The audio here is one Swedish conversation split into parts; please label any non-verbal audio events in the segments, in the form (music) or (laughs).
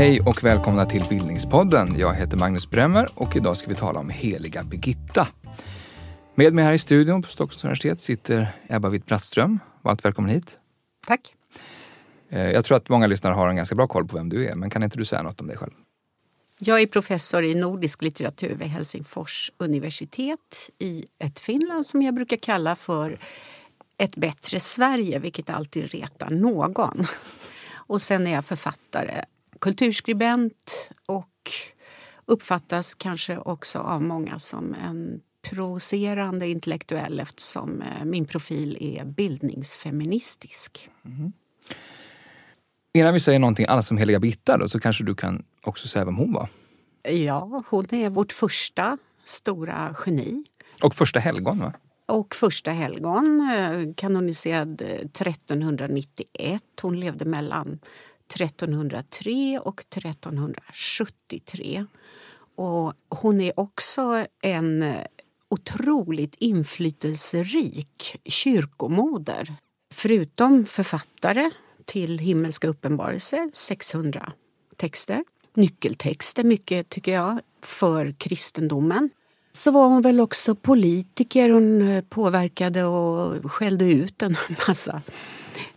Hej och välkomna till Bildningspodden. Jag heter Magnus Bremmer och idag ska vi tala om heliga Birgitta. Med mig här i studion på Stockholms universitet sitter Ebba Witt-Brattström. Varmt välkommen hit. Tack. Eh, jag tror att många lyssnare har en ganska bra koll på vem du är, men kan inte du säga något om dig själv? Jag är professor i nordisk litteratur vid Helsingfors universitet i ett Finland som jag brukar kalla för ett bättre Sverige, vilket alltid retar någon. Och sen är jag författare, kulturskribent och uppfattas kanske också av många som en provocerande intellektuell eftersom eh, min profil är bildningsfeministisk. Mm. Innan vi säger någonting alls om heliga Birgitta då, så kanske du kan också säga vem hon var? Ja, hon är vårt första stora geni. Och första helgon va? Och första helgon, eh, kanoniserad 1391. Eh, hon levde mellan 1303 och 1373. Och hon är också en eh, otroligt inflytelserik kyrkomoder. Förutom författare till Himmelska uppenbarelser, 600 texter. Nyckeltexter, mycket tycker jag, för kristendomen. Så var hon väl också politiker. Hon eh, påverkade och skällde ut en (laughs) massa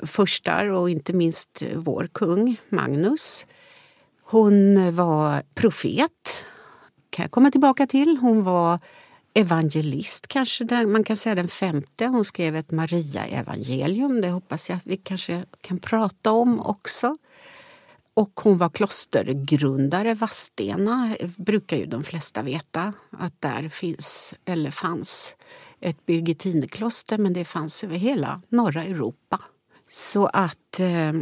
furstar och inte minst vår kung Magnus. Hon var profet, kan jag komma tillbaka till. Hon var evangelist, kanske den, man kan säga den femte. Hon skrev ett Maria-evangelium. Det hoppas jag att vi kanske kan prata om också. Och hon var klostergrundare, Vadstena brukar ju de flesta veta att där finns, eller fanns, ett Birgittinekloster men det fanns över hela norra Europa. Så att... Eh,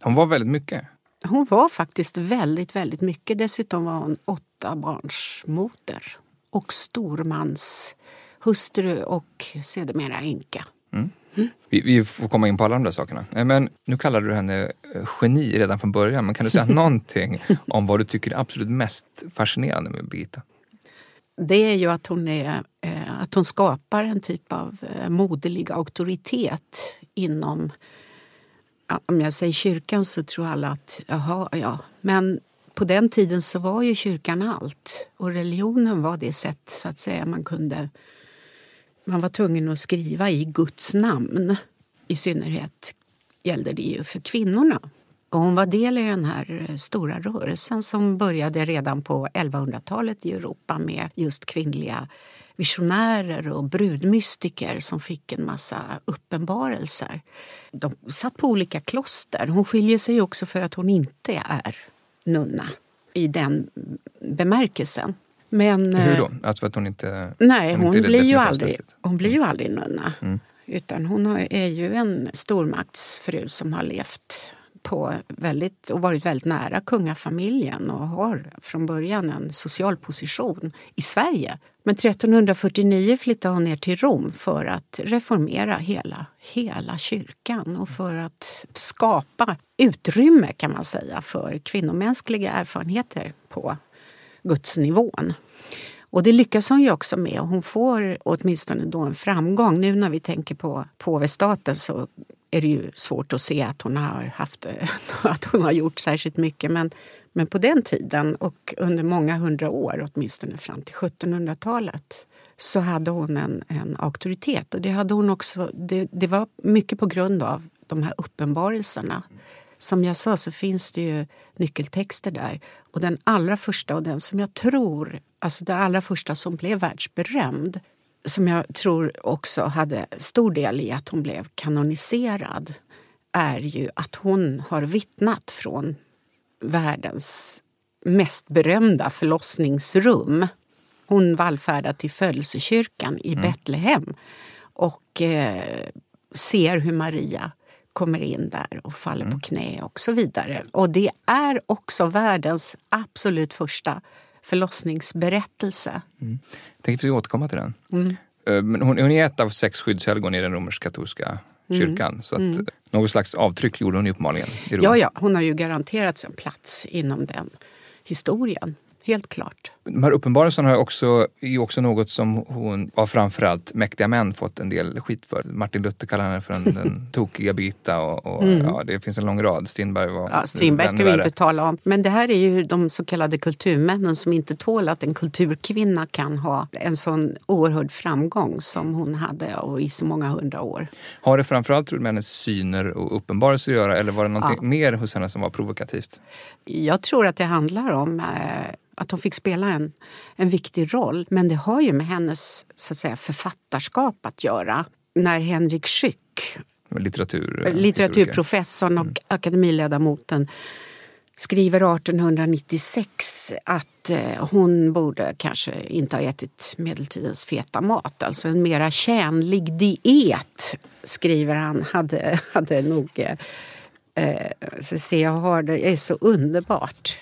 hon var väldigt mycket? Hon var faktiskt väldigt, väldigt mycket. Dessutom var hon åtta barns moder och stormans hustru och sedermera änka. Mm. Mm. Vi, vi, får komma in på alla de där sakerna. Eh, men nu kallade du henne eh, geni redan från början. Men kan du säga (laughs) någonting om vad du tycker är absolut mest fascinerande med Birgitta? Det är ju att hon, är, eh, att hon skapar en typ av moderlig auktoritet inom om jag säger kyrkan så tror alla att jaha, ja. Men på den tiden så var ju kyrkan allt. Och religionen var det sätt så att säga man kunde... Man var tvungen att skriva i Guds namn. I synnerhet gällde det ju för kvinnorna. Och hon var del i den här stora rörelsen som började redan på 1100-talet i Europa med just kvinnliga visionärer och brudmystiker som fick en massa uppenbarelser. De satt på olika kloster. Hon skiljer sig också för att hon inte är nunna i den bemärkelsen. Men, Hur då? Eh, alltså för att hon inte... Nej, hon, hon inte blir, ju aldrig, hon blir ju aldrig nunna. Mm. Utan hon är ju en stormaktsfru som har levt på väldigt, och varit väldigt nära kungafamiljen och har från början en social position i Sverige. Men 1349 flyttade hon ner till Rom för att reformera hela, hela kyrkan och för att skapa utrymme kan man säga för kvinnomänskliga erfarenheter på gudsnivån. Och det lyckas hon ju också med och hon får åtminstone då en framgång. Nu när vi tänker på påvestaten så är det ju svårt att se att hon har, haft, (laughs) att hon har gjort särskilt mycket. Men, men på den tiden och under många hundra år, åtminstone fram till 1700-talet så hade hon en, en auktoritet. Och det, hade hon också, det, det var mycket på grund av de här uppenbarelserna. Som jag sa så finns det ju nyckeltexter där. Och den allra första och den som jag tror, alltså den allra första som blev världsberömd som jag tror också hade stor del i att hon blev kanoniserad är ju att hon har vittnat från världens mest berömda förlossningsrum. Hon vallfärdar till födelsekyrkan i mm. Betlehem och eh, ser hur Maria kommer in där och faller mm. på knä och så vidare. Och det är också världens absolut första förlossningsberättelse. Mm. Jag tänkte vi återkomma till den. Mm. Eh, men hon, hon är ett av sex skyddshelgon i den romersk-katolska mm. kyrkan. Så att mm. något slags avtryck gjorde hon ju uppenbarligen Ja, ja, hon har ju garanterats en plats inom den historien. Helt klart. De här uppenbarelserna har också, är också något som hon, av framförallt mäktiga män, fått en del skit för. Martin Luther kallar henne för en, (laughs) den tokiga Birgitta och, och mm. ja, det finns en lång rad. Strindberg var ja, Strindberg ska vi inte tala om. Men det här är ju de så kallade kulturmännen som inte tål att en kulturkvinna kan ha en sån oerhörd framgång som hon hade och i så många hundra år. Har det framförallt tror du, med hennes syner och uppenbarelser att göra eller var det någonting ja. mer hos henne som var provokativt? Jag tror att det handlar om eh, att hon fick spela en, en viktig roll. Men det har ju med hennes så att säga, författarskap att göra. När Henrik Schyck, Litteratur, eh, litteraturprofessorn och mm. akademiledamoten skriver 1896 att eh, hon borde kanske inte ha ätit medeltidens feta mat. Alltså en mera tjänlig diet, skriver han, hade, hade nog... Eh, eh så se, jag har det är så underbart.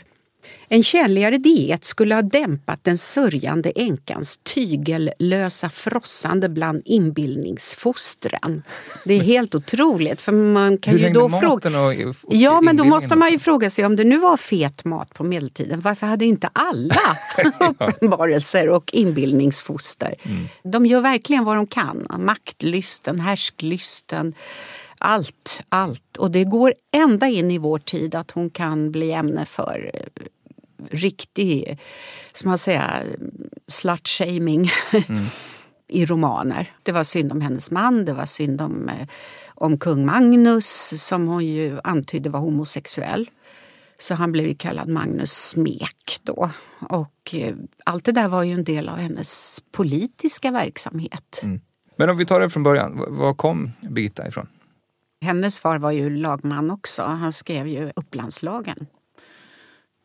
En tjänligare diet skulle ha dämpat den sörjande änkans tygellösa frossande bland inbildningsfostren. Det är helt otroligt. För man kan Hur ju då fråga... Och, och ja, men då måste man ju fråga sig om det nu var fet mat på medeltiden, varför hade inte alla (laughs) uppenbarelser och inbildningsfoster? Mm. De gör verkligen vad de kan. Maktlysten, härsklysten allt, allt. Och det går ända in i vår tid att hon kan bli ämne för riktig, som man säger, slut-shaming mm. (laughs) i romaner. Det var synd om hennes man, det var synd om, eh, om kung Magnus som hon ju antydde var homosexuell. Så han blev ju kallad Magnus Smek då. Och eh, allt det där var ju en del av hennes politiska verksamhet. Mm. Men om vi tar det från början, var kom Birgitta ifrån? Hennes far var ju lagman också. Han skrev ju Upplandslagen.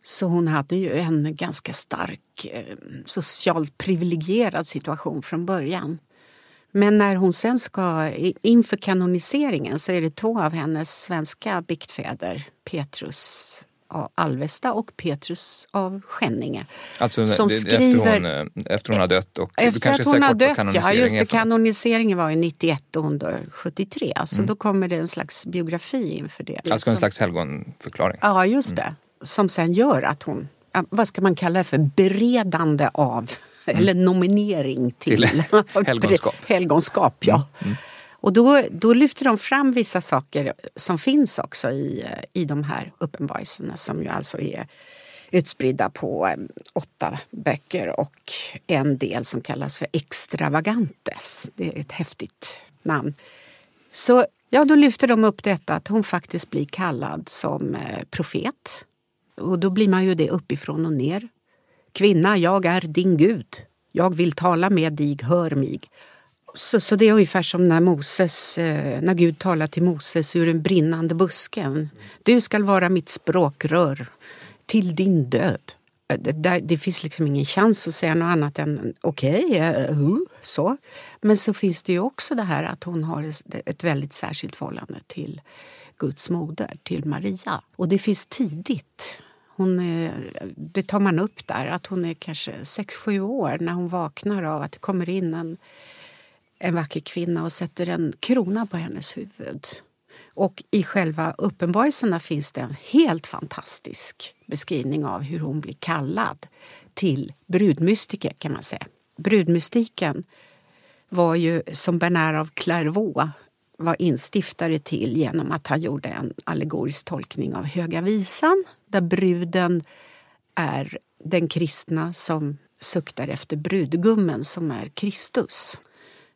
Så hon hade ju en ganska stark eh, socialt privilegierad situation från början. Men när hon sen ska, inför kanoniseringen så är det två av hennes svenska biktfäder, Petrus av Alvesta och Petrus av Skänninge. Alltså som det, skriver, efter, hon, efter hon har dött? Och efter att hon har dött, ja. Just det, kanoniseringen var ju 91 och hon dör 73. Så mm. då kommer det en slags biografi inför det. Alltså en slags helgonförklaring? Ja, just det. Mm som sen gör att hon, vad ska man kalla det för, beredande av mm. (laughs) eller nominering till, till (laughs) (laughs) helgonskap. helgonskap ja. Mm. Mm. Och då, då lyfter de fram vissa saker som finns också i, i de här uppenbarelserna som ju alltså är utspridda på eh, åtta böcker och en del som kallas för extravagantes. Det är ett häftigt namn. Så ja, då lyfter de upp detta att hon faktiskt blir kallad som eh, profet och då blir man ju det uppifrån och ner. Kvinna, jag är din Gud. Jag vill tala med dig, hör mig. Så, så det är ungefär som när, Moses, eh, när Gud talar till Moses ur den brinnande busken. Du skall vara mitt språkrör till din död. Det, det finns liksom ingen chans att säga något annat än okej, eh, okay, uh, så. Men så finns det ju också det här att hon har ett väldigt särskilt förhållande till Guds moder, till Maria. Och det finns tidigt. Hon är, det tar man upp där, att hon är kanske 6-7 år när hon vaknar av att det kommer in en, en vacker kvinna och sätter en krona på hennes huvud. Och i själva uppenbarelserna finns det en helt fantastisk beskrivning av hur hon blir kallad till brudmystiker kan man säga. Brudmystiken var ju som Bernard av Clairvaux var instiftare till genom att han gjorde en allegorisk tolkning av Höga visan där bruden är den kristna som suktar efter brudgummen som är Kristus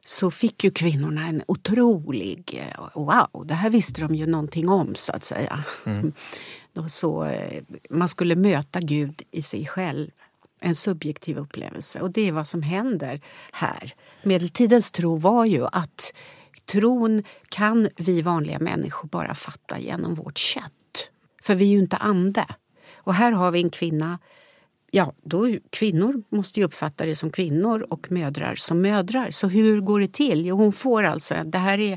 så fick ju kvinnorna en otrolig... Wow, det här visste de ju någonting om, så att säga. Mm. (laughs) så, eh, man skulle möta Gud i sig själv. En subjektiv upplevelse. Och det är vad som händer här. Medeltidens tro var ju att tron kan vi vanliga människor bara fatta genom vårt kött. För vi är ju inte ande. Och här har vi en kvinna Ja, då, kvinnor måste ju uppfatta det som kvinnor och mödrar som mödrar. Så hur går det till? Jo, hon får alltså, det här är,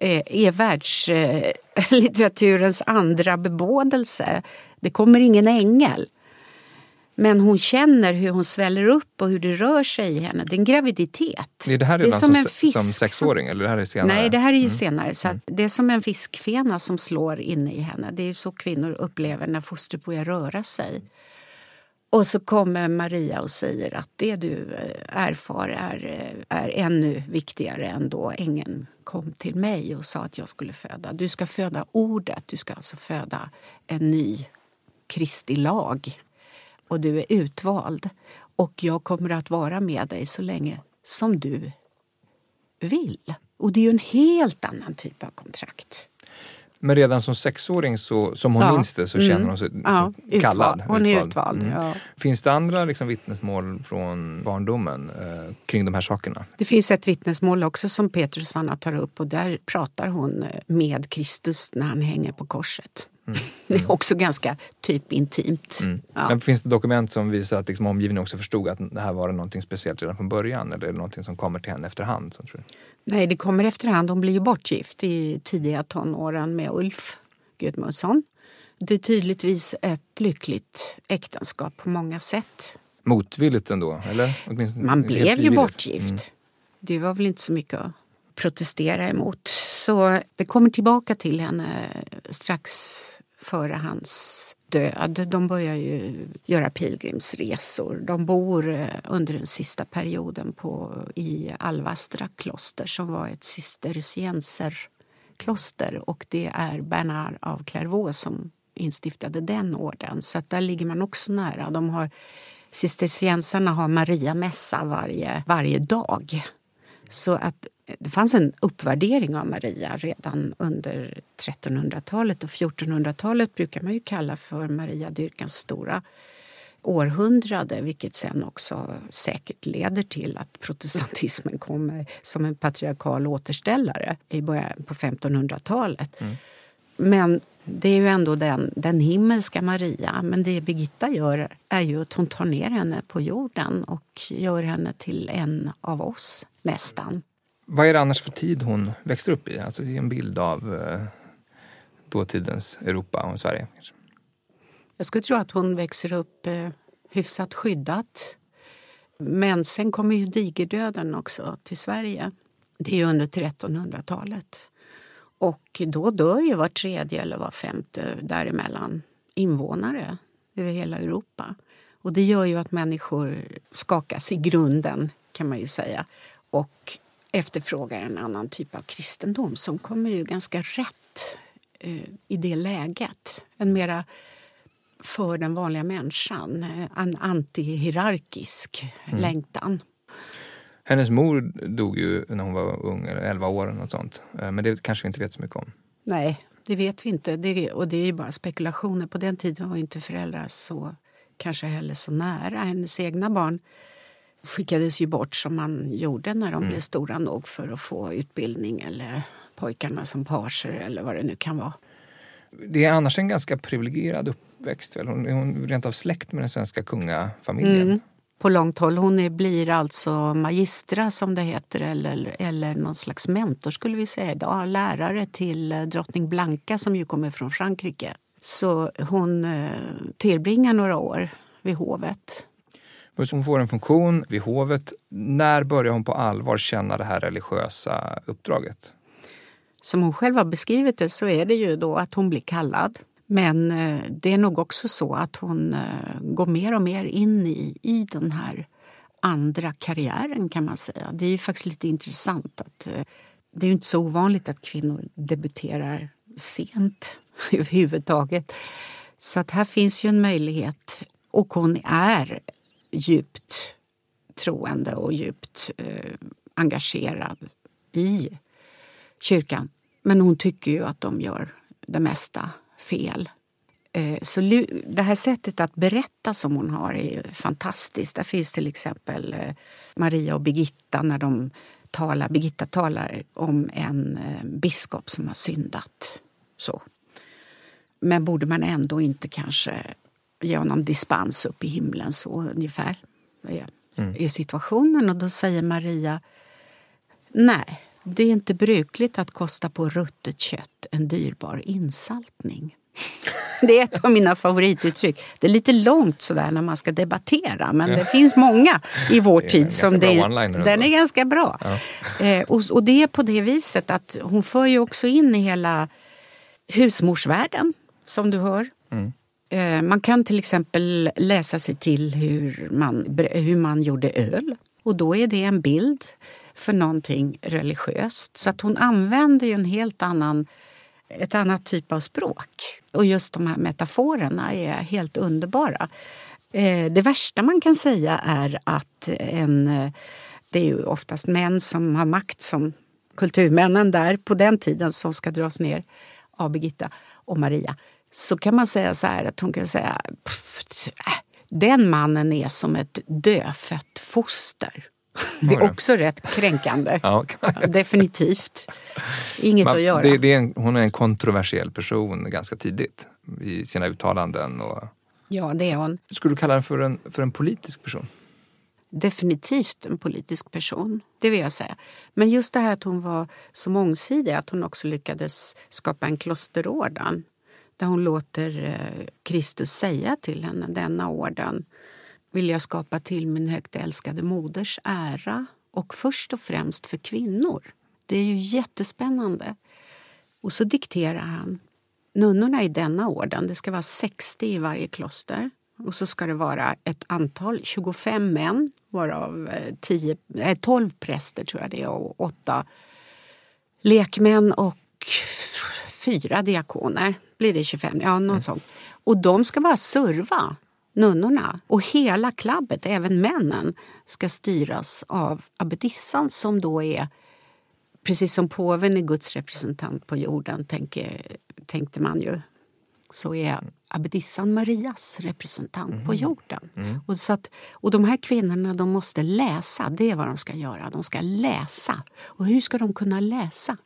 eh, är världslitteraturens eh, (laughs) andra bebådelse. Det kommer ingen ängel. Men hon känner hur hon sväller upp och hur det rör sig i henne. Det är en graviditet. Är det här redan det är som, som, en fisk som sexåring? Eller det här är senare? Nej, det här är ju mm. senare. Så mm. Det är som en fiskfena som slår inne i henne. Det är så kvinnor upplever när fostret börjar röra sig. Och så kommer Maria och säger att det du eh, erfar är, eh, är ännu viktigare än då ängeln kom till mig och sa att jag skulle föda. Du ska föda ordet, du ska alltså föda en ny Kristi lag. Och du är utvald. Och jag kommer att vara med dig så länge som du vill. Och det är ju en helt annan typ av kontrakt. Men redan som sexåring, så, som hon ja. minns det, så känner mm. hon sig ja, kallad. Utvald. Hon är utvald. Mm. Ja. Finns det andra liksom, vittnesmål från barndomen eh, kring de här sakerna? Det finns ett vittnesmål också som Petrus Anna tar upp och där pratar hon eh, med Kristus när han hänger på korset. Mm. (laughs) Det är också ganska typ intimt. Mm. Ja. Men finns det dokument som visar att liksom omgivningen också förstod att det här var något speciellt redan från början? Eller är det något som kommer till henne efterhand? Som tror Nej, det kommer efterhand. Hon blir ju bortgift i tidiga tonåren med Ulf Gudmundsson. Det är tydligtvis ett lyckligt äktenskap på många sätt. Motvilligt ändå? Eller? Åtminstone Man blev ju bortgift. Mm. Det var väl inte så mycket att protestera emot. Så det kommer tillbaka till henne strax före hans död. De börjar ju göra pilgrimsresor. De bor eh, under den sista perioden på, i Alvastra kloster som var ett cistercienserkloster och det är Bernard av Clairvaux som instiftade den orden. Så att där ligger man också nära. De har, cisterciensarna har Maria mässa varje, varje dag. Så att det fanns en uppvärdering av Maria redan under 1300-talet och 1400-talet brukar man ju kalla för Mariadyrkans stora århundrade vilket sen också säkert leder till att protestantismen kommer som en patriarkal återställare i början på 1500-talet. Mm. Men det är ju ändå den, den himmelska Maria. Men det Birgitta gör är ju att hon tar ner henne på jorden och gör henne till en av oss, nästan. Vad är det annars för tid hon växer upp i? Alltså det är en bild av eh, dåtidens Europa och Sverige. Kanske. Jag skulle tro att hon växer upp eh, hyfsat skyddat. Men sen kommer ju digerdöden också till Sverige. Det är under 1300-talet. Och då dör ju var tredje eller var femte däremellan invånare över hela Europa. Och det gör ju att människor skakas i grunden kan man ju säga. Och efterfrågar en annan typ av kristendom som kommer ju ganska rätt eh, i det läget. En mera för den vanliga människan, eh, en antihierarkisk mm. längtan. Hennes mor dog ju när hon var ung, eller 11 år eller något sånt. Eh, men det kanske vi inte vet så mycket om. Nej, det vet vi inte. Det, och det är bara spekulationer. På den tiden var inte föräldrar så kanske heller så nära. Hennes egna barn skickades ju bort som man gjorde när de mm. blev stora nog för att få utbildning eller pojkarna som parser eller vad det nu kan vara. Det är annars en ganska privilegierad uppväxt. Väl? Hon är rent av släkt med den svenska kungafamiljen. Mm. På långt håll. Hon är, blir alltså magistra som det heter eller, eller någon slags mentor skulle vi säga idag. Lärare till eh, drottning Blanka som ju kommer från Frankrike. Så hon eh, tillbringar några år vid hovet hon får en funktion vid hovet. När börjar hon på allvar känna det här religiösa uppdraget? Som hon själv har beskrivit det så är det ju då att hon blir kallad. Men eh, det är nog också så att hon eh, går mer och mer in i, i den här andra karriären kan man säga. Det är ju faktiskt lite intressant att eh, det är ju inte så ovanligt att kvinnor debuterar sent (laughs) överhuvudtaget. Så att här finns ju en möjlighet och hon är djupt troende och djupt eh, engagerad i kyrkan. Men hon tycker ju att de gör det mesta fel. Eh, så det här sättet att berätta som hon har är fantastiskt. Där finns till exempel eh, Maria och Birgitta när de talar. Birgitta talar om en eh, biskop som har syndat. Så. Men borde man ändå inte kanske ge honom dispens upp i himlen, så ungefär är, mm. är situationen. Och då säger Maria, nej, det är inte brukligt att kosta på ruttet kött en dyrbar insaltning. (laughs) Det är ett av mina favorituttryck. Det är lite långt sådär när man ska debattera men det finns många i vår tid som det Den är ganska bra. Ja. Eh, och, och, det är på det viset att hon för ju också in i hela husmorsvärlden som du hör. Mm Eh, Eh, man kan till exempel läsa sig till hur man, hur man gjorde öl. Och då är det en bild för någonting religiöst. Så att hon använder ju en helt annan, ett annat typ av språk. Och just de här metaforerna är helt underbara. Eh, det värsta man kan säga är att en, eh, det är ju oftast män som har makt som kulturmännen där på den tiden som ska dras ner av Birgitta och Maria. Så kan man säga så här att hon kan säga äh, den mannen är som ett dödfött foster. Det är också rätt kränkande. (laughs) ja, Definitivt. Inget Man, att göra. Det, det är en, hon är en kontroversiell person ganska tidigt i sina uttalanden. Och... Ja, det är hon. Skulle du kalla henne för en, för en politisk person? Definitivt en politisk person, det vill jag säga. Men just det här att hon var så mångsidig, att hon också lyckades skapa en klosterorden där hon låter eh, Kristus säga till henne denna orden vill jag skapa till min högt älskade moders ära och först och främst för kvinnor. Det är ju jättespännande. Och så dikterar han nunnorna i denna orden, det ska vara 60 i varje kloster. Och så ska det vara ett antal, 25 män varav 10, äh, 12 präster tror jag det är och 8 lekmän och fyra diakoner. Blir det 25? Ja, något mm. sånt. Och de ska bara serva nunnorna. Och hela klabbet, även männen, ska styras av abbedissan som då är Precis som påven är Guds representant på jorden, tänker, tänkte man ju så är abbedissan Marias representant mm. på jorden. Mm. Och, så att, och de här kvinnorna de måste läsa, det är vad de ska göra. De ska läsa. Och hur ska de kunna läsa?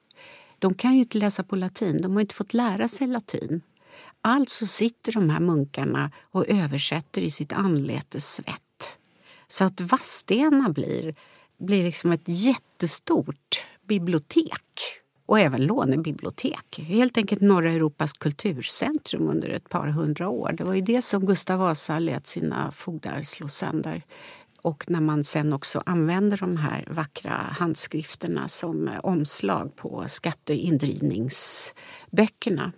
De kan ju inte läsa på latin, de har inte fått lära sig latin. Alltså sitter de här munkarna och översätter i sitt anletes svett. Så att Vadstena blir, blir liksom ett jättestort bibliotek och även lånebibliotek. Helt enkelt norra Europas kulturcentrum under ett par hundra år. Det var ju det som Gustav Vasa lät sina fogdar slå sönder. Och när man sen också använder de här vackra handskrifterna som eh, omslag på skatteindrivningsböckerna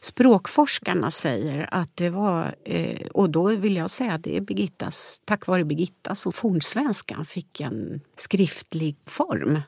Språkforskarna säger att det var, eh, och då vill jag säga att det är Birgittas, tack vare Birgitta som fornsvenskan fick en skriftlig form.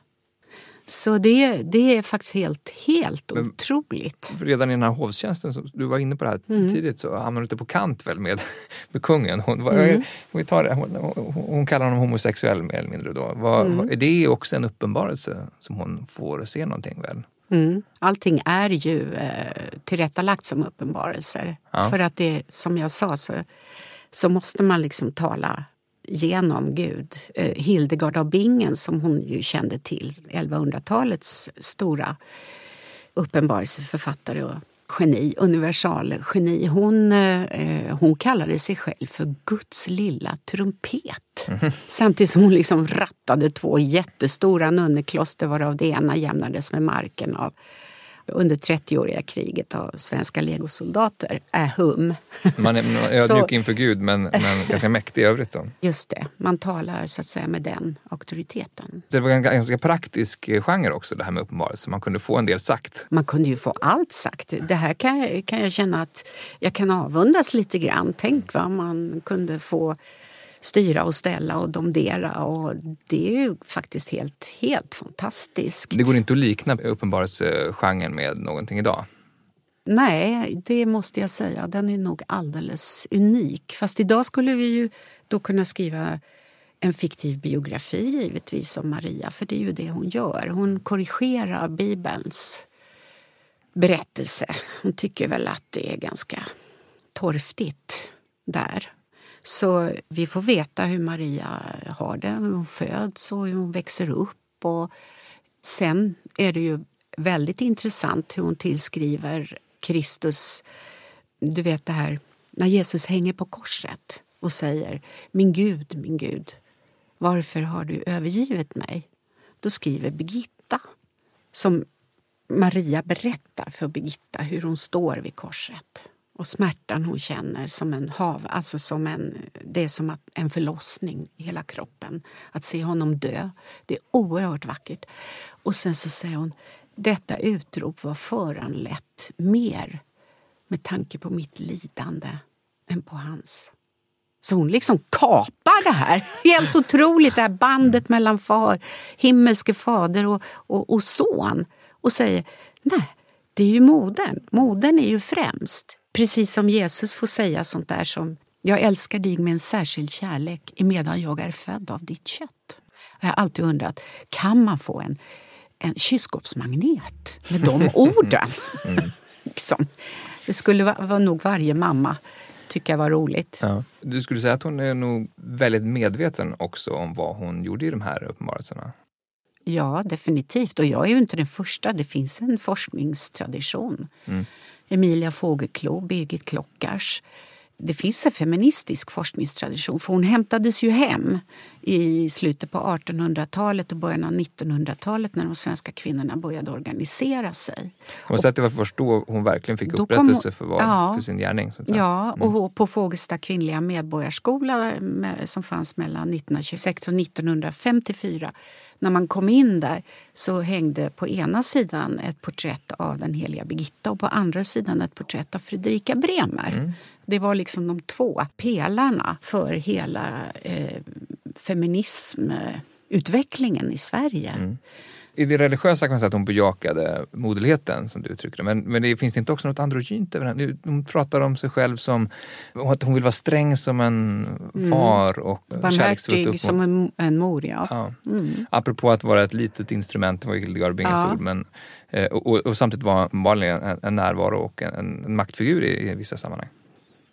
Så det, det är faktiskt helt, helt Men, otroligt. Redan i den här hovtjänsten, som du var inne på det här mm. tidigt, så hamnade du lite på kant väl med, (laughs) med kungen. Hon, mm. vi tar det, hon, hon, kallar honom homosexuell mer eller mindre. Då. Var, mm. är det också en uppenbarelse som hon får se någonting väl? Mm. Allting är ju eh, tillrättalagt som uppenbarelser. Ja. För att det, som jag sa, så, så måste man liksom tala genom Gud. Eh, Hildegard av Bingen som hon ju kände till, 1100-talets stora uppenbarelseförfattare och geni, universalgeni. Hon, eh, hon kallade sig själv för Guds lilla trumpet. Mm. (laughs) Samtidigt som hon liksom rattade två jättestora nunnekloster varav det ena jämnades med marken av under 30-åriga kriget av svenska legosoldater är hum. Man är (laughs) ödmjuk inför Gud men, men ganska mäktig i övrigt då? Just det, man talar så att säga med den auktoriteten. Det var en ganska praktisk genre också det här med uppenbarelse, man kunde få en del sagt. Man kunde ju få allt sagt. Det här kan jag, kan jag känna att jag kan avundas lite grann. Tänk vad man kunde få styra och ställa och domdera. Och det är ju faktiskt helt, helt fantastiskt. Det går inte att likna uppenbarelsegenren med någonting idag? Nej, det måste jag säga. Den är nog alldeles unik. Fast idag skulle vi ju då kunna skriva en fiktiv biografi givetvis om Maria, för det är ju det hon gör. Hon korrigerar Bibelns berättelse. Hon tycker väl att det är ganska torftigt där. Så vi får veta hur Maria har det, hur hon föds och hur hon växer upp. Och sen är det ju väldigt intressant hur hon tillskriver Kristus, du vet det här när Jesus hänger på korset och säger Min Gud, min Gud, varför har du övergivit mig? Då skriver Birgitta, som Maria berättar för Birgitta hur hon står vid korset och smärtan hon känner som en hav, alltså som en, det är som att en förlossning i hela kroppen. Att se honom dö, det är oerhört vackert. Och sen så säger hon, detta utrop var föranlett mer med tanke på mitt lidande än på hans. Så hon liksom kapar det här. Helt otroligt, det här bandet mellan far, himmelske fader och, och, och son. Och säger, nej, det är ju modern. Modern är ju främst. Precis som Jesus får säga sånt där som jag älskar dig med en särskild kärlek emedan jag är född av ditt kött. Jag har alltid undrat, kan man få en, en kylskåpsmagnet med de (laughs) orden? Mm. (laughs) liksom. Det skulle vara, var nog varje mamma tycka var roligt. Ja. Du skulle säga att hon är nog väldigt medveten också om vad hon gjorde i de här uppenbarelserna? Ja, definitivt. Och jag är ju inte den första. Det finns en forskningstradition. Mm. Emilia Fågelklo, Birgit Klockars. Det finns en feministisk forskningstradition för hon hämtades ju hem i slutet på 1800-talet och början av 1900-talet när de svenska kvinnorna började organisera sig. Man säger att det var först då hon verkligen fick upprättelse för, vad, ja, för sin gärning? Ja, mm. och på Fågelsta kvinnliga medborgarskola som fanns mellan 1926 och 1954 när man kom in där så hängde på ena sidan ett porträtt av den heliga Birgitta och på andra sidan ett porträtt av Fredrika Bremer. Mm. Det var liksom de två pelarna för hela eh, feminismutvecklingen i Sverige. Mm. I det religiösa kan man säga att hon bejakade moderligheten som du uttrycker det. Men, men det finns inte också något androgynt över henne? Hon pratar om sig själv som att hon vill vara sträng som en mm. far och Barmhärtig som en, en mor, ja. ja. Mm. Apropå att vara ett litet instrument, det var Hildegard Binges ja. ord. Men, eh, och, och, och, samtidigt vara en, en närvaro och en, en maktfigur i, i vissa sammanhang.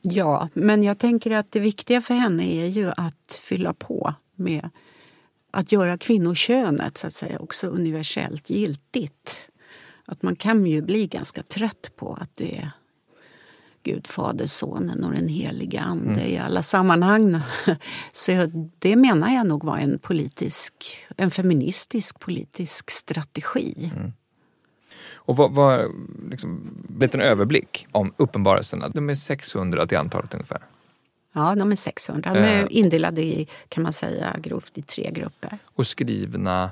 Ja, men jag tänker att det viktiga för henne är ju att fylla på med att göra kvinnokönet så att säga också universellt giltigt. Att man kan ju bli ganska trött på att det är Gud, Fader, Sonen och den heliga Ande mm. i alla sammanhang. (laughs) Så det menar jag nog var en politisk, en feministisk politisk strategi. Mm. Och vad, vad liksom, en överblick om uppenbarelserna. De är 600 till antalet ungefär. Ja, de är 600. De är eh. indelade i, kan man säga, grovt i tre grupper. Och skrivna eh,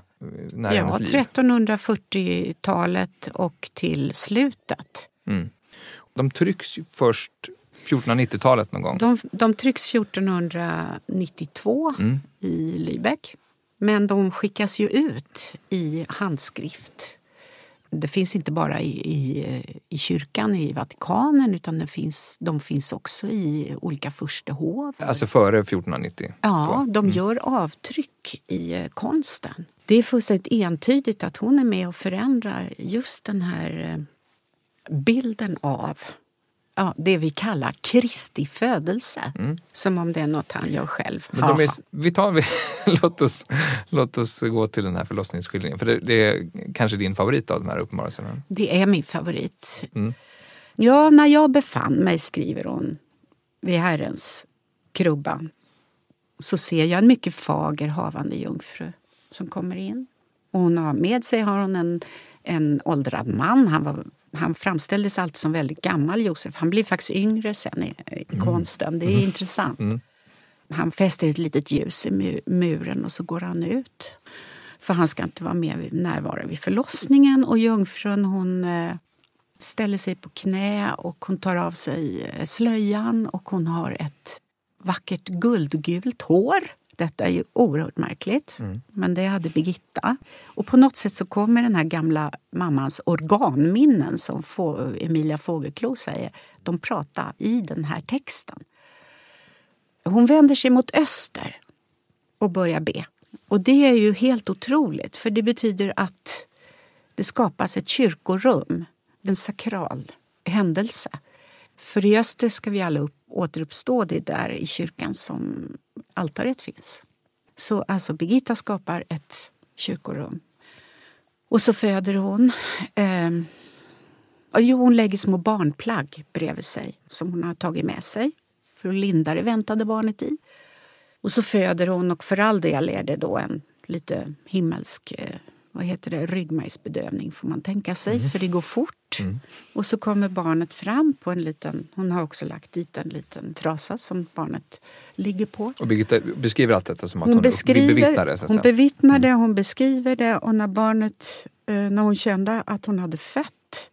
när Ja, 1340-talet och till slutet. Mm. De trycks först 1490-talet någon gång? De, de trycks 1492 mm. i Lübeck. Men de skickas ju ut i handskrift det finns inte bara i, i, i kyrkan i Vatikanen utan det finns, de finns också i olika furstehov. Alltså före 1490? Ja, de mm. gör avtryck i eh, konsten. Det är fullständigt entydigt att hon är med och förändrar just den här eh, bilden av ja, det vi kallar Kristi födelse. Mm. Som om det är något han gör själv. Men de är, vi tar, (laughs) låt, oss, låt oss gå till den här förlossningsskildringen. För det, det är kanske din favorit av de här uppenbarelserna? Det är min favorit. Mm. Ja, när jag befann mig, skriver hon, vid Herrens krubba så ser jag en mycket fager havande jungfru som kommer in. Och hon har med sig har hon en, en åldrad man. Han var han framställdes alltid som väldigt gammal, Josef. Han blir faktiskt yngre sen i, i mm. konsten. Det är mm. intressant. Mm. Han fäster ett litet ljus i muren och så går han ut. För han ska inte vara med närvara vid förlossningen. Och jungfrun hon eh, ställer sig på knä och hon tar av sig eh, slöjan och hon har ett vackert guldgult hår. Detta är ju oerhört märkligt, mm. men det hade Birgitta. Och på något sätt så kommer den här gamla mammans organminnen som Emilia Fågelklo säger, de pratar i den här texten. Hon vänder sig mot öster och börjar be. Och det är ju helt otroligt, för det betyder att det skapas ett kyrkorum, en sakral händelse. För i öster ska vi alla upp, återuppstå, det där i kyrkan som altaret finns. Så alltså Birgitta skapar ett kyrkorum. Och så föder hon. Eh, jo, hon lägger små barnplagg bredvid sig som hon har tagit med sig. För att linda det väntade barnet i. Och så föder hon och för all del är det då en lite himmelsk eh, vad heter det, ryggmärgsbedövning får man tänka sig, mm. för det går fort. Mm. Och så kommer barnet fram på en liten, hon har också lagt dit en liten trasa som barnet ligger på. Och Birgitta beskriver allt detta som att hon, hon bevittnar det? hon bevittnar det, mm. hon beskriver det och när barnet, eh, när hon kände att hon hade fött,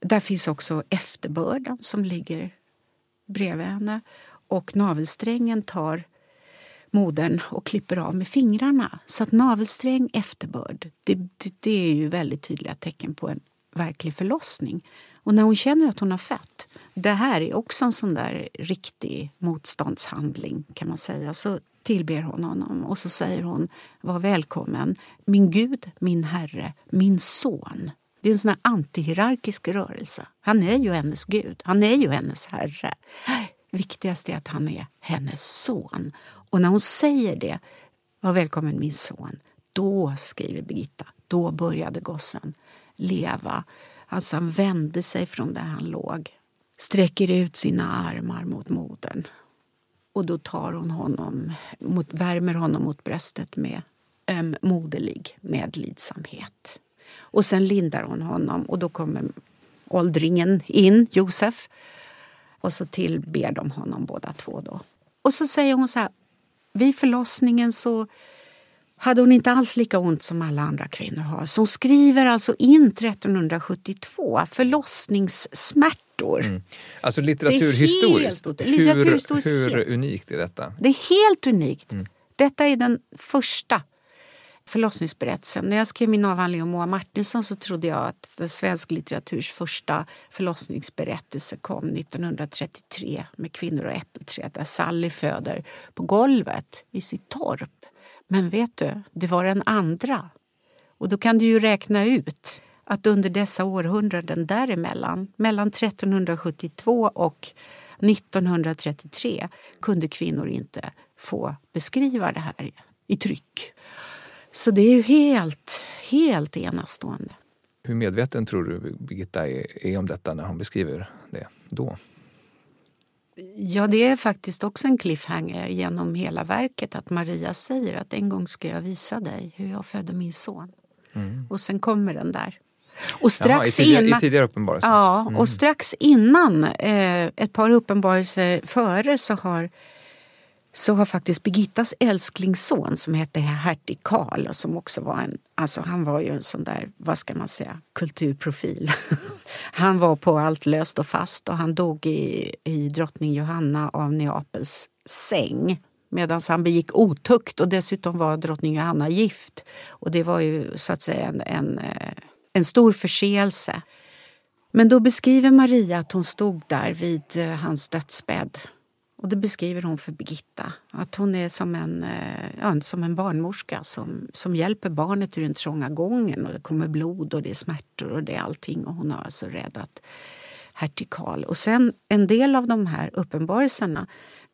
där finns också efterbörden som ligger bredvid henne och navelsträngen tar modern och klipper av med fingrarna. Så att navelsträng, efterbörd, det, det, det, är ju väldigt tydliga tecken på en verklig förlossning. Och när hon känner att hon har fött, det här är också en sån där riktig motståndshandling kan man säga. Så tillber hon honom och så säger hon var välkommen, min Gud, min Herre, min son. Det är en sån här antihierarkisk rörelse. Han är ju hennes Gud, han är ju hennes Herre. Viktigast är att han är hennes son. Och när hon säger det, var välkommen min son, då, skriver Birgitta, då började gossen leva. Alltså han vände sig från där han låg, sträcker ut sina armar mot modern. Och då tar hon honom, mot, värmer honom mot bröstet med öm moderlig medlidsamhet. Och sen lindar hon honom och då kommer åldringen in, Josef. Och så tillber de honom båda två då. Och så säger hon så här, vid förlossningen så hade hon inte alls lika ont som alla andra kvinnor har. Så hon skriver alltså in 1372 förlossningssmärtor. Mm. Alltså litteraturhistoriskt, helt, litteraturhistoriskt hur, hur unikt är detta? Det är helt unikt. Mm. Detta är den första förlossningsberättelsen. När jag skrev min avhandling om Moa Martinsson så trodde jag att svensk litteraturs första förlossningsberättelse kom 1933 med Kvinnor och äppelträd där Sally föder på golvet i sitt torp. Men vet du, det var den andra. Och då kan du ju räkna ut att under dessa århundraden däremellan, mellan 1372 och 1933 kunde kvinnor inte få beskriva det här i tryck. Så det är ju helt, helt enastående. Hur medveten tror du Birgitta är, är om detta när hon beskriver det då? Ja, det är faktiskt också en cliffhanger genom hela verket att Maria säger att en gång ska jag visa dig hur jag födde min son. Mm. Och sen kommer den där. Och strax Jaha, i tidigare, innan, i tidigare uppenbarelser? Ja, mm. och strax innan, eh, ett par uppenbarelser före, så har så har faktiskt Birgittas älsklingsson som hette hertig Karl och som också var en, alltså han var ju en sån där, vad ska man säga, kulturprofil. (laughs) han var på allt löst och fast och han dog i, i drottning Johanna av Neapels säng medan han begick otukt och dessutom var drottning Johanna gift. Och det var ju så att säga en, en, eh, en stor förseelse. Men då beskriver Maria att hon stod där vid eh, hans dödsbädd och det beskriver hon för Birgitta. Att hon är som en, eh, ja, som en barnmorska som, som hjälper barnet ur den trånga gången. Och det kommer blod och det är smärtor och det är allting. Och hon har alltså räddat hertig Karl. Och sen en del av de här uppenbarelserna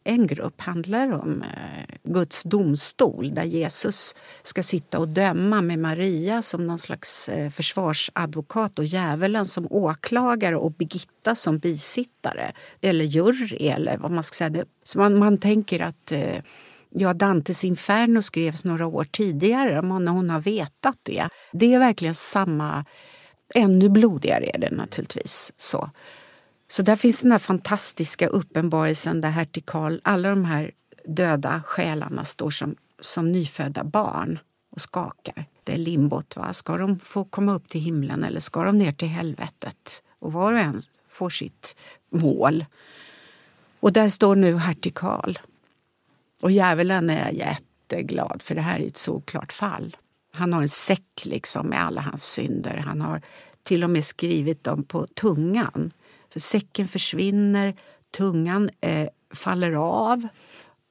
en grupp handlar om eh, Guds domstol där Jesus ska sitta och döma med Maria som någon slags eh, försvarsadvokat och djävulen som åklagare och Birgitta som bisittare eller jury eller vad man ska säga. Så man, man tänker att eh, ja, Dantes Inferno skrevs några år tidigare, när hon har vetat det. Det är verkligen samma, ännu blodigare är det naturligtvis. så. Så där finns den här fantastiska uppenbarelsen där hertig Karl, alla de här döda själarna står som, som nyfödda barn och skakar. Det är limbot. Va? Ska de få komma upp till himlen eller ska de ner till helvetet? Och var och en får sitt mål. Och där står nu hertig Karl. Och djävulen är jätteglad för det här är ett såklart fall. Han har en säck liksom med alla hans synder. Han har till och med skrivit dem på tungan. För säcken försvinner, tungan eh, faller av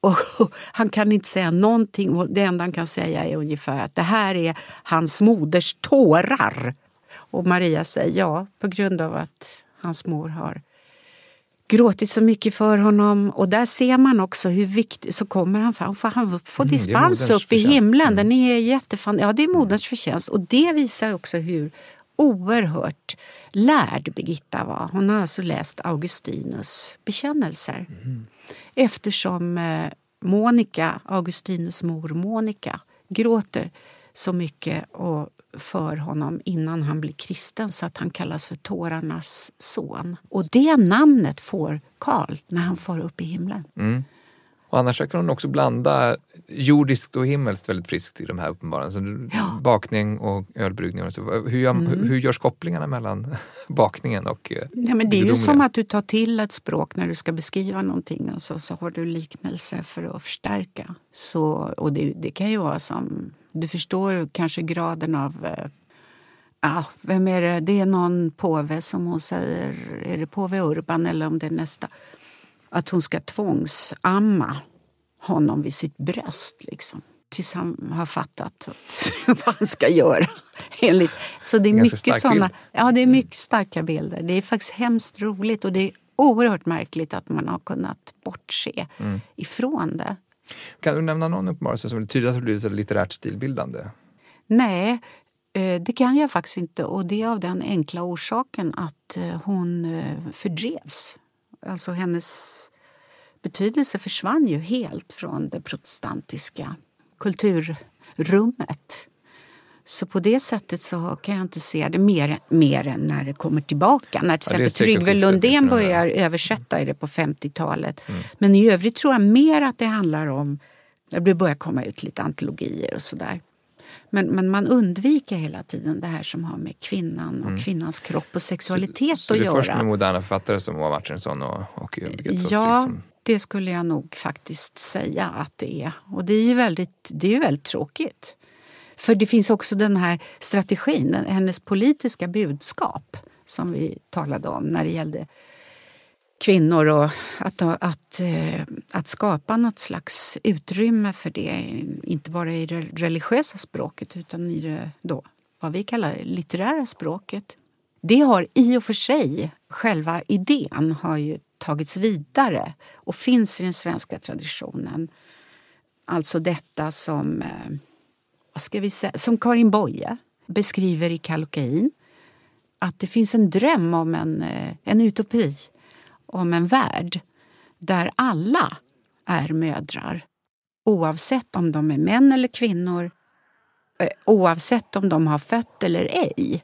(laughs) och han kan inte säga någonting. Det enda han kan säga är ungefär att det här är hans moders tårar. Och Maria säger ja, på grund av att hans mor har gråtit så mycket för honom. Och där ser man också hur viktigt, så kommer han fram, för han får mm, dispens upp i himlen. Mm. Den är jättefan, ja det är moderns förtjänst. Och det visar också hur oerhört lärd Birgitta var. Hon har alltså läst Augustinus bekännelser. Mm. Eftersom eh, Monica, Augustinus mor Monica, gråter så mycket och för honom innan han blir kristen så att han kallas för tårarnas son. Och det namnet får Karl när han får upp i himlen. Mm. Och annars kan hon också blanda jordiskt och himmelskt väldigt friskt i de här uppenbarelserna. Ja. Bakning och ölbryggning. Och så. Hur, gör, mm. hur görs kopplingarna mellan (laughs) bakningen och eh, ja, men Det är ju som att du tar till ett språk när du ska beskriva någonting och så, så har du liknelse för att förstärka. Så, och det, det kan ju vara som, du förstår kanske graden av eh, Ah, vem är det? Det är någon påve som hon säger, är det påve Urban eller om det är nästa? Att hon ska tvångsamma honom vid sitt bröst. Liksom. Tills han har fattat (laughs) vad han ska göra. Enligt. Så det är mycket såna, ja, det är mycket starka bilder. Det är faktiskt hemskt roligt och det är oerhört märkligt att man har kunnat bortse mm. ifrån det. Kan du nämna någon uppenbarelse som tydligt har blivit litterärt stilbildande? Nej, eh, det kan jag faktiskt inte. Och det är av den enkla orsaken att eh, hon eh, fördrevs. Alltså hennes betydelse försvann ju helt från det protestantiska kulturrummet. Så på det sättet så kan jag inte se det mer, mer än när det kommer tillbaka. När till ja, exempel Tryggve Lundén börjar översätta det på 50-talet. Mm. Men i övrigt tror jag mer att det handlar om, det börjar komma ut lite antologier och sådär. Men, men man undviker hela tiden det här som har med kvinnan och mm. kvinnans kropp och sexualitet så, så att göra. Så det är först med moderna författare som Moa Martinsson och, och Ja, liksom. det skulle jag nog faktiskt säga att det är. Och det är ju väldigt, det är väldigt tråkigt. För det finns också den här strategin, hennes politiska budskap som vi talade om när det gällde kvinnor och att, att, eh, att skapa något slags utrymme för det. Inte bara i det religiösa språket utan i det då, vad vi kallar litterära språket. Det har i och för sig, själva idén har ju tagits vidare och finns i den svenska traditionen. Alltså detta som, eh, vad ska vi säga, som Karin Boye beskriver i Kallocain. Att det finns en dröm om en, eh, en utopi om en värld där alla är mödrar oavsett om de är män eller kvinnor, eh, oavsett om de har fött eller ej.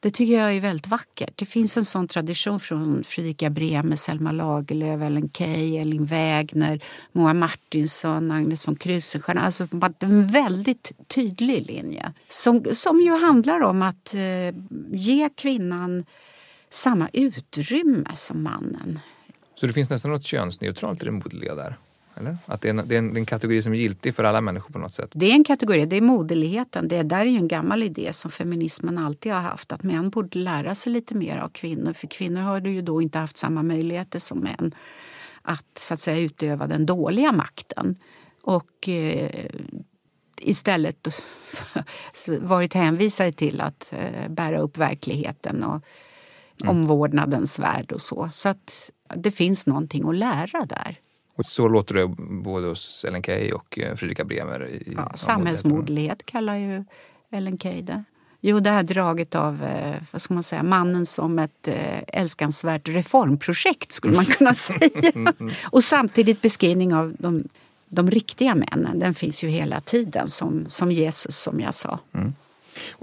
Det tycker jag är väldigt vackert. Det finns en sån tradition från Fredrika Bremer, Selma Lagerlöf, Ellen Key, Elin Wägner, Moa Martinsson, Agnes von Krusenstjerna. Alltså en väldigt tydlig linje som, som ju handlar om att eh, ge kvinnan samma utrymme som mannen. Så det finns nästan något könsneutralt i det moderliga där? Eller? Att det är, en, det, är en, det är, en, kategori som är giltig för alla människor på något sätt? Det är en kategori, det är moderligheten. Det där är ju en gammal idé som feminismen alltid har haft. Att män borde lära sig lite mer av kvinnor. För kvinnor har ju då inte haft samma möjligheter som män att så att säga utöva den dåliga makten. Och eh, istället (laughs) varit hänvisade till att eh, bära upp verkligheten och mm. omvårdnadens värld och så. Så att det finns någonting att lära där. Och så låter det både hos Ellen Key och eh, Fredrika Bremer. I, ja, samhällsmoderlighet kallar ju Ellen Key det. Jo, det här draget av eh, vad ska man säga, mannen som ett eh, älskansvärt reformprojekt skulle man kunna (laughs) säga. och samtidigt beskrivning av de, de riktiga männen. Den finns ju hela tiden som, som Jesus som jag sa. Mm.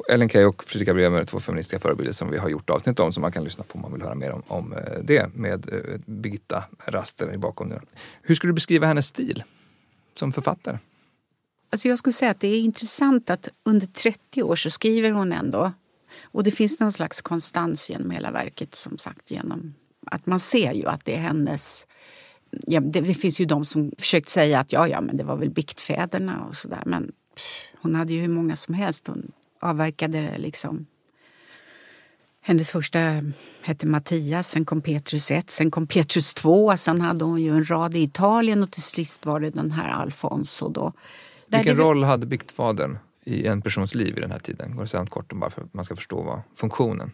Ellen Key och Fredrika Bremer är två feministiska förebilder som vi har gjort avsnitt om som man kan lyssna på om man vill höra mer om, om eh, det med eh, Birgitta Raster i bakgrunden. Hur skulle du beskriva hennes stil som författare? Alltså jag skulle säga att det är intressant att under 30 år så skriver hon ändå. Och det finns någon slags konstans genom hela verket som sagt genom att man ser ju att det är hennes Ja, det, det, finns ju de som försökt säga att ja, ja, men det var väl biktfäderna och sådär. Men pff, hon hade ju hur många som helst. Hon avverkade liksom hennes första hette Mattias, sen kom Petrus 1, sen kom Petrus 2, sen hade hon ju en rad i Italien och till sist var det den här Alfonso. Då. Vilken det... roll hade biktfadern i en persons liv i den här tiden? Går det säga kort om bara för att man ska förstå vad funktionen?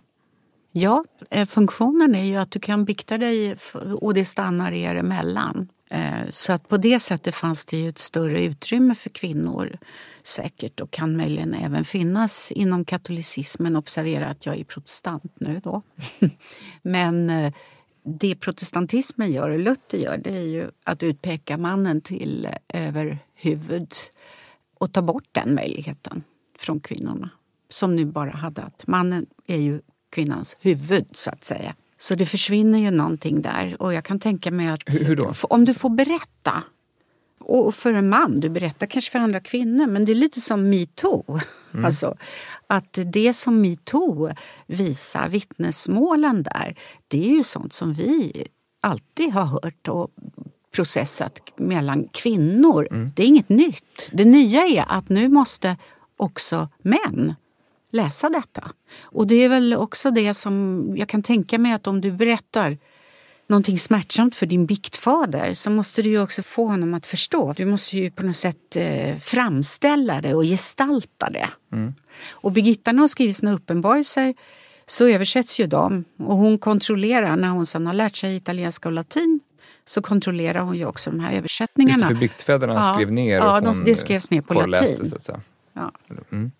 Ja, eh, funktionen är ju att du kan bikta dig och det stannar er emellan. Eh, så att på det sättet fanns det ju ett större utrymme för kvinnor säkert och kan möjligen även finnas inom katolicismen. Observera att jag är protestant nu då. (laughs) Men eh, det protestantismen gör och Luther gör det är ju att utpeka mannen till överhuvud och ta bort den möjligheten från kvinnorna. Som nu bara hade att mannen är ju kvinnans huvud så att säga. Så det försvinner ju någonting där. Och jag kan tänka mig att hur, hur om du får berätta och för en man, du berättar kanske för andra kvinnor, men det är lite som metoo. Mm. (laughs) Alltså, att det som metoo visar, vittnesmålen där, det är ju sånt som vi alltid har hört och processat mellan kvinnor. Mm. Det är inget nytt. Det nya är att nu måste också män läsa detta. Och det är väl också det som jag kan tänka mig att om du berättar någonting smärtsamt för din biktfader så måste du ju också få honom att förstå. Du måste ju på något sätt eh, framställa det och gestalta det. Mm. Och Birgitta när hon skriver sina uppenbarelser så översätts ju de och hon kontrollerar när hon sedan har lärt sig italienska och latin så kontrollerar hon ju också de här översättningarna. Just det, för biktfäderna ja, skrev ner och ja, de, det skrevs ner på latin. Så, säga. Ja. Mm.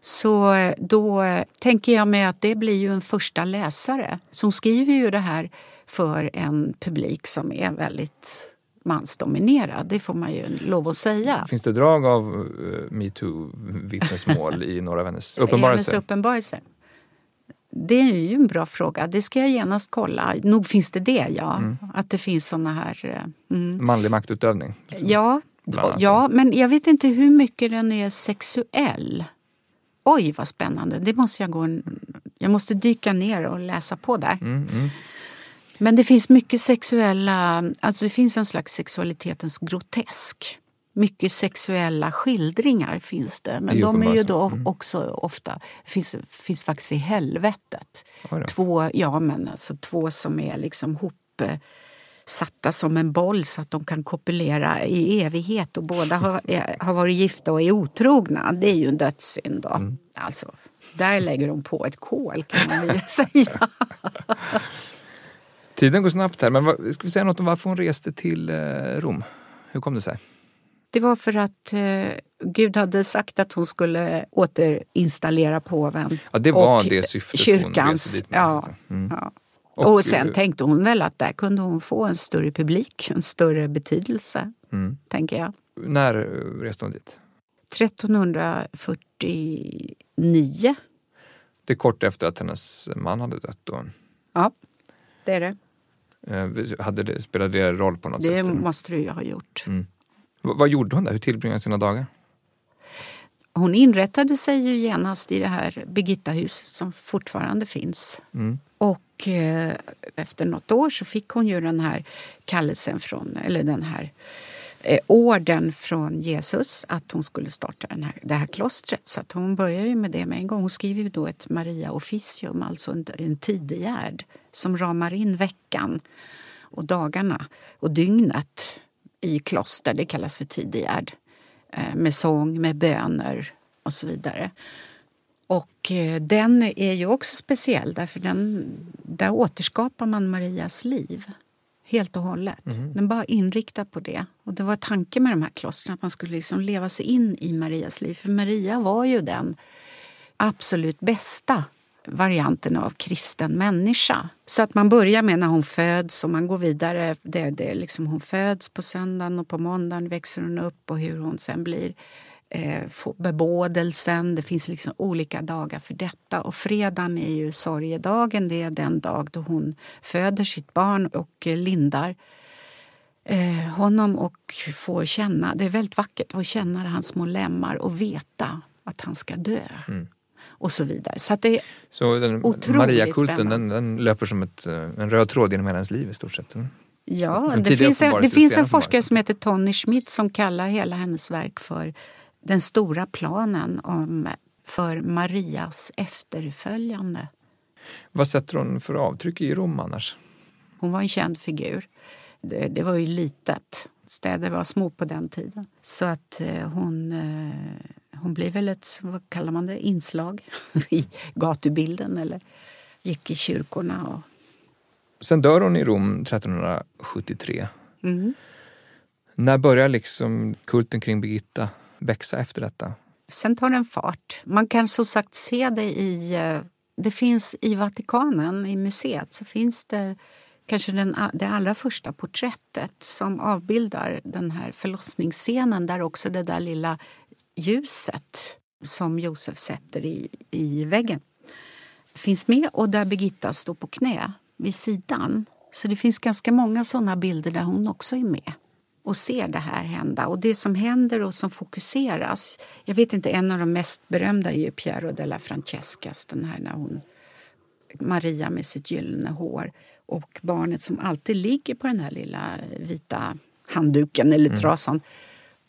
så eh, då tänker jag mig att det blir ju en första läsare. Så hon skriver ju det här för en publik som är väldigt mansdominerad. Det får man ju lov att säga. Finns det drag av uh, metoo-vittnesmål i några av (laughs) hennes uppenbarelser? uppenbarelser? Det är ju en bra fråga. Det ska jag genast kolla. Nog finns det det, ja. Mm. Att det finns såna här... Eh, mm. Manlig maktutövning? Ja, ja, men jag vet inte hur mycket den är sexuell. Oj, vad spännande. Det måste jag gå... Jag måste dyka ner och läsa på där. Mm, mm. Men det finns mycket sexuella, alltså det finns en slags sexualitetens grotesk. Mycket sexuella skildringar finns det, men de är ju då mm. också ofta, finns, finns faktiskt i helvetet. Två, ja men alltså två som är liksom hop satta som en boll så att de kan kopulera i evighet och båda har, har varit gifta och är otrogna. Det är ju en dödssynd då. Mm. Alltså, där lägger de på ett kol kan man ju (laughs) säga. Tiden går snabbt här, men ska vi säga något om varför hon reste till eh, Rom? Hur kom det sig? Det var för att eh, Gud hade sagt att hon skulle återinstallera påven. Ja, det var och det syftet kyrkans, hon ja, mm. ja. Och, och, sen tänkte hon väl att där kunde hon få en större publik, en större betydelse. Mm. Tänker jag. När reste hon dit? 1349. Det är kort efter att hennes man hade dött då? Ja, det är det. Eh, hade det, spelade det roll på något det sätt? Det måste det ju ha gjort. Mm. Vad gjorde hon där? Hur tillbringade hon sina dagar? Hon inrättade sig ju genast i det här Birgittahuset som fortfarande finns. Mm. Och eh, efter något år så fick hon ju den här kallelsen från, eller den här eh, orden från Jesus att hon skulle starta den här, det här klostret. Så att hon börjar ju med det med en gång. Hon skriver ju då ett Maria Officium, alltså en, en tidegärd som ramar in veckan och dagarna och dygnet i kloster. Det kallas för tidigärd. Eh, med sång, med böner och så vidare. Och eh, den är ju också speciell därför den, där återskapar man Marias liv helt och hållet. Mm. Den bara inriktad på det. Och det var tanken med de här klostren att man skulle liksom leva sig in i Marias liv. För Maria var ju den absolut bästa varianten av kristen människa. Så att man börjar med när hon föds och man går vidare. Det, det liksom hon föds på söndagen och på måndagen växer hon upp och hur hon sen blir eh, bebådelsen. Det finns liksom olika dagar för detta. Och fredagen är ju sorgedagen. Det är den dag då hon föder sitt barn och eh, lindar eh, honom och får känna, det är väldigt vackert, att känna hans små lemmar och veta att han ska dö. Mm och så vidare. Så det är så den, Mariakulten den, den, löper som ett, eh, en röd tråd genom hela ens liv i stort sett? Mm. Ja, det finns, en, det finns en forskare som heter Tony Schmidt som kallar hela hennes verk för den stora planen om, för Marias efterföljande. Vad sätter hon för avtryck i Rom annars? Hon var en känd figur. Det, det var ju litet. Städer var små på den tiden. Så att eh, hon eh, hon blev väl ett vad kallar man det, inslag (laughs) i gatubilden eller gick i kyrkorna. Och... Sen dör hon i Rom 1373. Mm. När börjar liksom kulten kring Birgitta växa efter detta? Sen tar den fart. Man kan som sagt se det i... Eh, det finns i Vatikanen, i museet, så finns det kanske den, det allra första porträttet som avbildar den här förlossningsscenen där också det där lilla ljuset som Josef sätter i, i väggen finns med och där Birgitta står på knä vid sidan. Så det finns ganska många såna bilder där hon också är med och ser det här hända. Och det som händer och som fokuseras. Jag vet inte, en av de mest berömda är ju Piero della Francescas. Den här när hon, Maria med sitt gyllene hår och barnet som alltid ligger på den här lilla vita handduken eller mm. trasan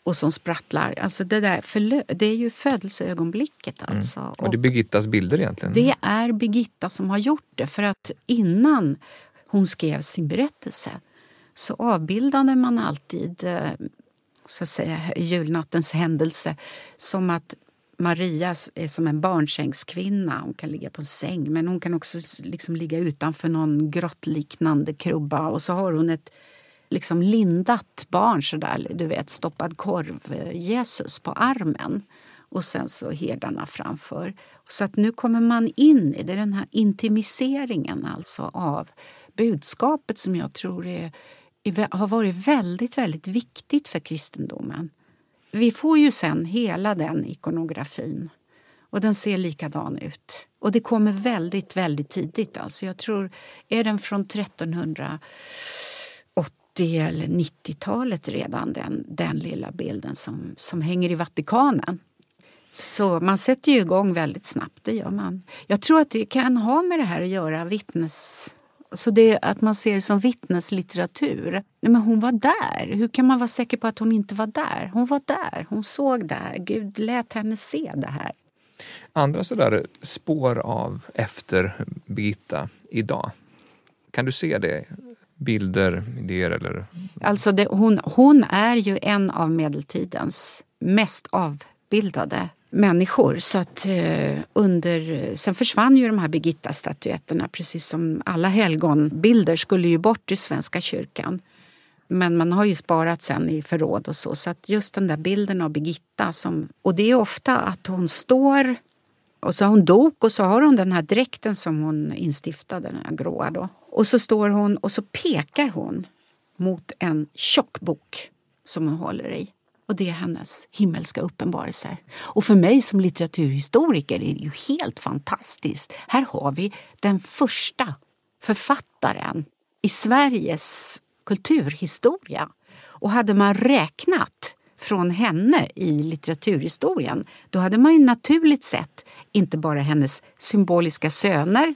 och som sprattlar. Alltså det, där det är ju födelseögonblicket. Mm. Alltså. Mm. Och det är Birgittas bilder egentligen? Det är Birgitta som har gjort det. För att innan hon skrev sin berättelse så avbildade man alltid eh, så att säga, julnattens händelse som att Maria är som en barnsängskvinna. Hon kan ligga på en säng men hon kan också liksom ligga utanför någon grottliknande krubba och så har hon ett liksom lindat barn, sådär, du vet, stoppad korv-Jesus eh, på armen och sen så herdarna framför. Så att nu kommer man in i det, den här intimiseringen alltså av budskapet som jag tror är, har varit väldigt, väldigt viktigt för kristendomen. Vi får ju sen hela den ikonografin och den ser likadan ut. Och det kommer väldigt, väldigt tidigt. Alltså jag tror, är den från 1380 eller 90-talet redan, den, den lilla bilden som, som hänger i Vatikanen. Så man sätter ju igång väldigt snabbt, det gör man. Jag tror att det kan ha med det här att göra, vittnes... Så det, att man ser det som vittneslitteratur. Nej, men hon var där. Hur kan man vara säker på att hon inte var där? Hon var där, hon såg det här. Gud lät henne se det här. Andra sådär spår av efter Birgitta idag? Kan du se det bilder, idéer eller? Alltså det, hon, hon är ju en av medeltidens mest avbildade människor. Så att, eh, under, sen försvann ju de här Birgitta-statyetterna precis som alla helgonbilder skulle ju bort i Svenska kyrkan. Men man har ju sparat sen i förråd och så. Så att just den där bilden av Birgitta, som, och det är ofta att hon står och så har hon dok och så har hon den här dräkten som hon instiftade, den här gråa då. Och så står hon och så pekar hon mot en tjock bok som hon håller i. Och det är hennes himmelska uppenbarelser. Och för mig som litteraturhistoriker är det ju helt fantastiskt. Här har vi den första författaren i Sveriges kulturhistoria. Och hade man räknat från henne i litteraturhistorien då hade man ju naturligt sett inte bara hennes symboliska söner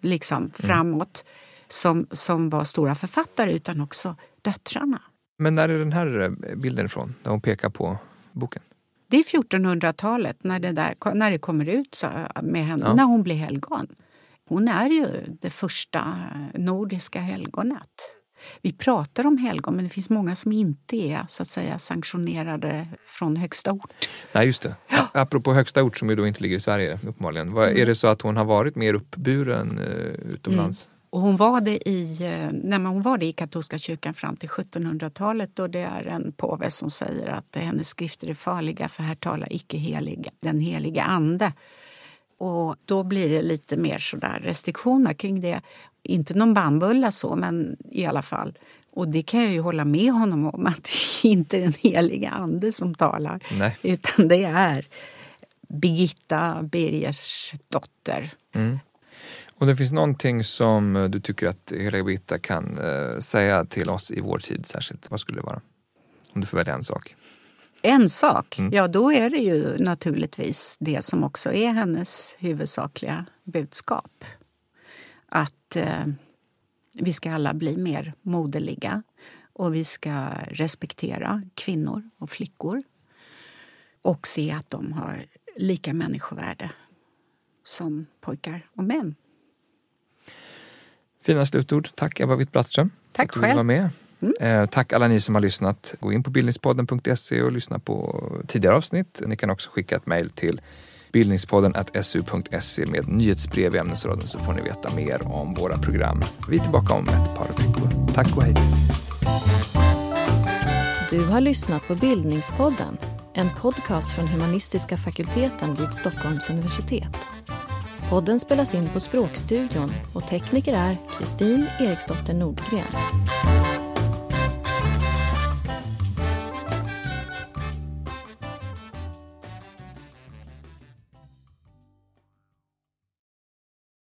liksom mm. framåt som, som var stora författare utan också döttrarna. Men när är den här eh, bilden ifrån, där hon pekar på boken? Det är 1400-talet när det, där, när det kommer ut med henne, ja. när hon blir helgon. Hon är ju det första nordiska helgonet. Vi pratar om helgon men det finns många som inte är så att säga sanktionerade från högsta ort. Nej, just det. Ja. Apropå högsta ort som ju då inte ligger i Sverige uppenbarligen. Mm. Är det så att hon har varit mer uppburen eh, utomlands? Mm. Och hon var det i, eh, nej, hon var det i katolska kyrkan fram till 1700-talet och det är en påve som säger att hennes skrifter är farliga för här talar icke helig, den helige ande. Och då blir det lite mer sådär restriktioner kring det. Inte någon bannbulla så, men i alla fall. Och det kan jag ju hålla med honom om att det inte är den heliga ande som talar. Nej. Utan det är Birgitta Birgers dotter. Mm. Och det finns någonting som du tycker att heliga Birgitta kan eh, säga till oss i vår tid särskilt. Vad skulle det vara? Om du får välja en sak. En sak? Mm. Ja, då är det ju naturligtvis det som också är hennes huvudsakliga budskap att eh, vi ska alla bli mer moderliga och vi ska respektera kvinnor och flickor och se att de har lika människovärde som pojkar och män. Fina slutord. Tack Ebba Witt-Brattström Tack för att du själv. var med. Mm. Eh, tack alla ni som har lyssnat. Gå in på bildningspodden.se och lyssna på tidigare avsnitt. Ni kan också skicka ett mejl till bildningspodden su.se med nyhetsbrev i ämnesraden så får ni veta mer om våra program. Vi är tillbaka om ett par veckor. Tack och hej! Du har lyssnat på Bildningspodden, en podcast från humanistiska fakulteten vid Stockholms universitet. Podden spelas in på Språkstudion och tekniker är Kristin Eriksdotter Nordgren.